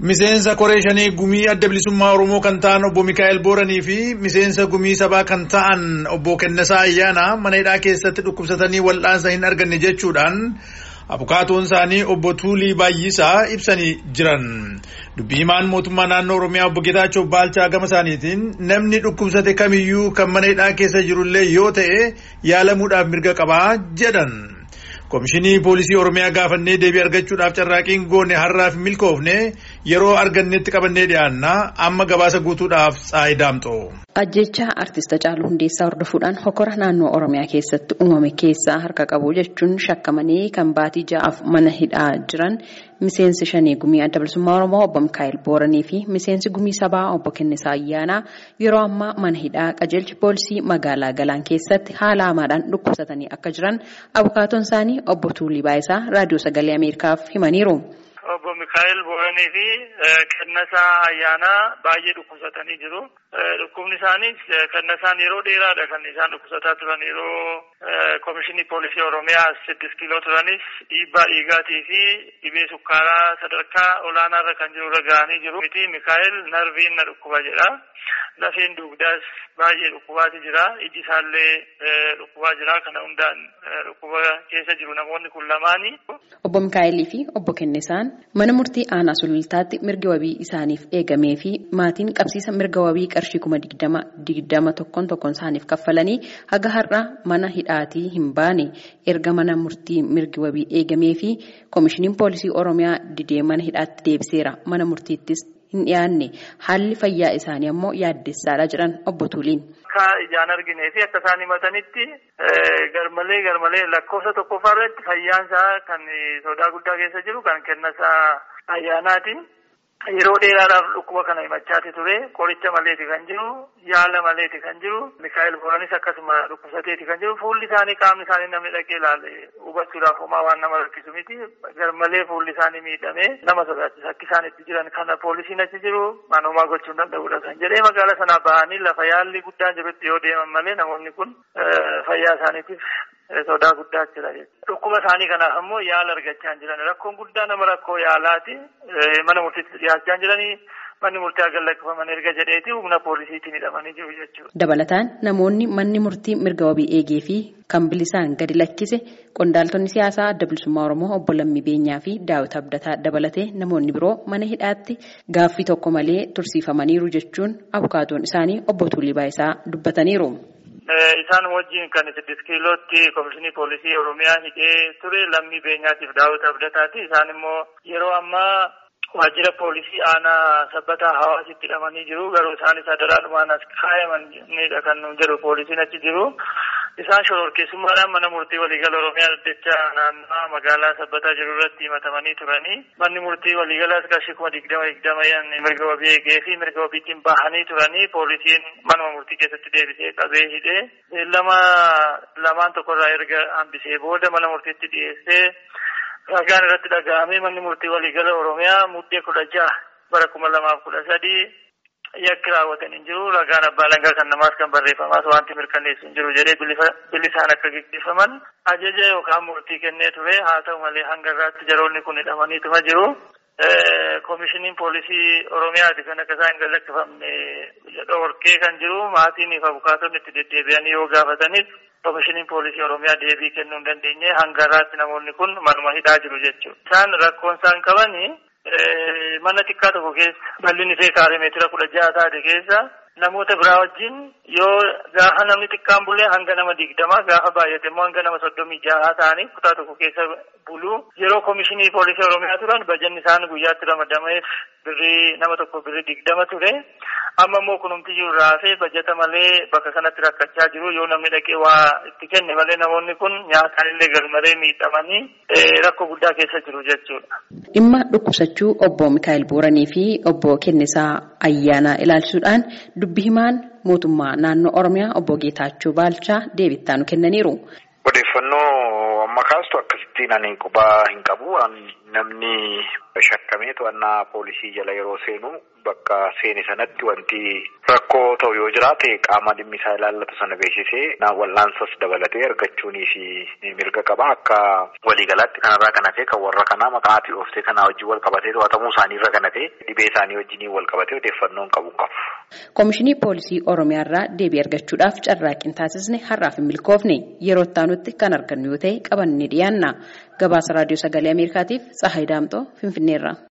Miseensa koree shanii gumii adda bilisummaa Oromoo kan ta'an obbo Mikaa'el Booranii fi miseensa gumii sabaa kan ta'an obbo Kennesaa Ayyaanaa mana hidhaa keessatti dhukkubsatanii wal'aansa hin arganne jechuudhaan abukaatoon isaanii obbo Tuulii Baay'isaa ibsanii jiran. Dubbii himaan mootummaa naannoo Oromiyaa obbo Getaachoo Baalchaa gama isaaniitiin namni dhukkubsate kamiyyuu kan mana hidhaa keessa jirullee yoo ta'e yaalamuudhaaf mirga qabaa jedhan. Komishinii poolisii Oromiyaa gaafannee deebii argachuudhaaf carraaqiin goone har'aaf milkoofne yeroo argannetti qabannee dhiyaanna amma gabaasa guutuudhaaf saayidaamxoo. Ajjeechaa artista Caaluu Hundeessaa hordofuudhaan hokora naannoo Oromiyaa keessatti uumame keessaa harka qabu jechuun shakkamanii kan baatii ja'aaf mana hidhaa jiran miseensi shanii gumii adda bilisummaa Oromoo obbo Mikaa'el Booranii fi miseensi gumii sabaa obbo Kennisaa Ayyaanaa yeroo ammaa mana hidhaa qajeelchi poolisii magaalaa Galaan keessatti haala hamaadhaan dhukkubsatanii akka jiran abukaatoon isaanii obbo Tuulii Baayisaa raadiyoo sagalee Ameerikaaf himaniiru. Obbo Mikaa'el Booranii fi Kennisaa Ayyaanaa baay'ee dhukkubsatanii jiru. Dhukkubni isaaniis Kennisaan yeroo dheeraadha kan isaan dhukkubsataa turan yeroo Komishinii Poolisii Oromiyaa siddis kiiloo turanis dhiibbaa dhiigaatii fi dhibee sukkaaraa sadarkaa olaanaarra kan jirurra ga'anii jiru. Miti Mikaa'el narviin na dhukkuba jedha. Lafeen dugdaas baay'ee dhukkubaati jira. Iji isaallee dhukkubaa jira. Kana hundaan dhukkuba keessa jiru namoonni kun lamaani. Obbo Mikaa'elii fi obbo Kennisaan mana murtii aanaa sulultaatti mirga wabii isaaniif eegamee fi maatiin qabsiisa mirga wabii qarshii kuma digdama digdama tokkoon tokkoon isaaniif kaffalanii haga har'a mana hidhaatii hin baane erga mana murtii mirgi wabii eegamee fi koomishiniin poolisii oromiyaa didee mana hidhaatti deebiseera. Mana murtiittis hin dhiyaanne haalli fayyaa isaanii ammoo yaaddessaadha jedhan obbo Tuuliin. Akka ijaan arginee fi akka isaan himatanitti garmalee garmalee lakkoofsa tokkoffaa irratti fayyaan isaa kan sodaa guddaa keessa jiru kan Kennisaa ayyaanaati. Yeroo dheeraadhaaf dhukkuba kana himachaati ture. Qoricha maleeti kan jiru, yaala maleeti kan jiru. Mikaa'el Booranis akkasuma dhukkubsateeti kan jiru. Fuulli isaanii qaamni isaanii namni dhaqee ilaale hubachuudhaaf homaa waan nama rakkisu miti. Garmalee fuulli isaanii miidhamee nama sodaachisa. Akka isaan itti jiran kana poolisiin achi jiru manomaa gochuu hin danda'udha kan jedhee magaalaa sanaa bahanii lafa yaalli guddaan jirutti yoo deeman malee namoonni kun fayyaa isaaniitiif sodaa guddaa jira. Dhukkuba isaanii kanaaf ammoo yaala argachaa jiran. Rakkoon guddaa nama rakkoo yaalaati. Mana murtiitti dhiyaachaa jiranii. Manni murtii haga lakkifaman erga jedheeti humna poolisiitiin hidhamanii jiru jechuudha. Dabalataan namoonni manni murtii mirga wabii eegee fi kan bilisaan gadi lakkise qondaaltonni siyaasaa adda bilisummaa Oromoo obbo Lammii Beenyaa fi Daawit Abdataa dabalatee namoonni biroo mana hidhaatti gaaffii tokko malee tursiifamaniiru jechuun abukaatoon isaanii obbo Tuulii Baayisaa dubbataniiru. Isaan wajjin kan siddis kiilootti komishinii poolisii Oromiyaa hidhee ture lammii beenyaatiif daawwita abdataati. Isaan immoo yeroo ammaa waajjira poolisii aanaa sabbataa hawaasitti hidhamanii jiru. Garuu isaanis adaraadhumaan as kaayamanidha kan jedhu poolisiin achi jiru. Isaan shororkeessummaadhaan mana murtii waliigala Oromiyaa Daddachaa naannoo magaalaa sabbataa jiru irratti himatamanii turanii. Manni murtii waliigalaas qarshii kuma digdama digdama mirga wabii eegee fi mirga wabiitiin bahanii turanii poolisiin manuma murtii keessatti deebisee qabee hidhee beellama lamaan tokkorraa erga hambisee booda mana murtiitti dhiyeessee ragaan irratti dhaga'amee manni murtii waliigala Oromiyaa muddee kudha jaha bara kuma lamaaf kudha sadii yakki raawwatan hin jiru ragaan abbaa langaa kan namaas kan barreeffamaas wanti mirkaneessu hin jiru jedhee bilisaan akka gaggeeffaman ajaja yookaan murtii kennee ture haa ta'u malee hanga irraatti jaroonni kun hidhamaniituma jiru. Koomishiniin poolisii Oromiyaati kan akka isaan galakkifamne dhorkee kan jiru maatiin fi abukaatonni itti deddeebi'anii yoo gaafatanis koomishiniin poolisii Oromiyaa deebii kennuu hin dandeenye hanga irraatti namoonni kun manuma hidhaa jiru jechuudha. Isaan rakkoon isaan qabani mana xiqqaa tokko keessa bal'inni ishee kaaree meetira kudha jaha taate keessa namoota biraa wajjin yoo gaafa namni xiqqaan bulee hanga nama digdama gaafa baay'ate immoo hanga nama soddomii jaha ta'anii kutaa tokko keessa bulu yeroo koomishinii poolisii oromiyaa turan bajanni isaan guyyaatti ramadameef birrii nama tokko birrii digdama ture amma immoo kunumti jiru raafee bajata malee bakka kanatti rakkachaa jiru yoo namni dhaqee waa itti kenne malee namoonni kun nyaataan illee garmalee miidhamanii rakkoo guddaa keessa jiru jechuudha. Dhimma dhukkubsachuu obbo Mikaa'el Booranii fi obbo Kennisaa Ayyaanaa ilaalchisuudhaan dubbi himaan mootummaa naannoo Oromiyaa obbo Geetaachoo Baalchaa deebittaa nu kennaniiru. Odeeffannoo amma kaastu akkasittiin ani qubaa hin qabu. Namni shakkamee to'annaa poolisii jala yeroo seenu bakka seene sanatti wanti rakkoo yoo jiraate qaama dhimmi isaa ilaallatu sana beeksisee wal'aansas dabalatee argachuunii fi mirga qaba akka waliigalaatti kanarraa kan hafe kan warra kanaa maqaa ati dhooftee kanaa wajjin wal qabatee to'atamuu isaanii irra kan hafe dhibee isaanii wajjiniin wal qabatee odeeffannoon qabu qabu. Koomishinii Poolisii Oromiyaa irraa deebii argachuudhaaf carraaqqiin taasisne har'aaf hin milkoofne yeroo itti kan argannu yoo ta'e qabanne dhiyaanna. Gabaasa Raadiyoo Sagalee Ameerikaatiif Tsahaay Daamxoo Finfinneerraa.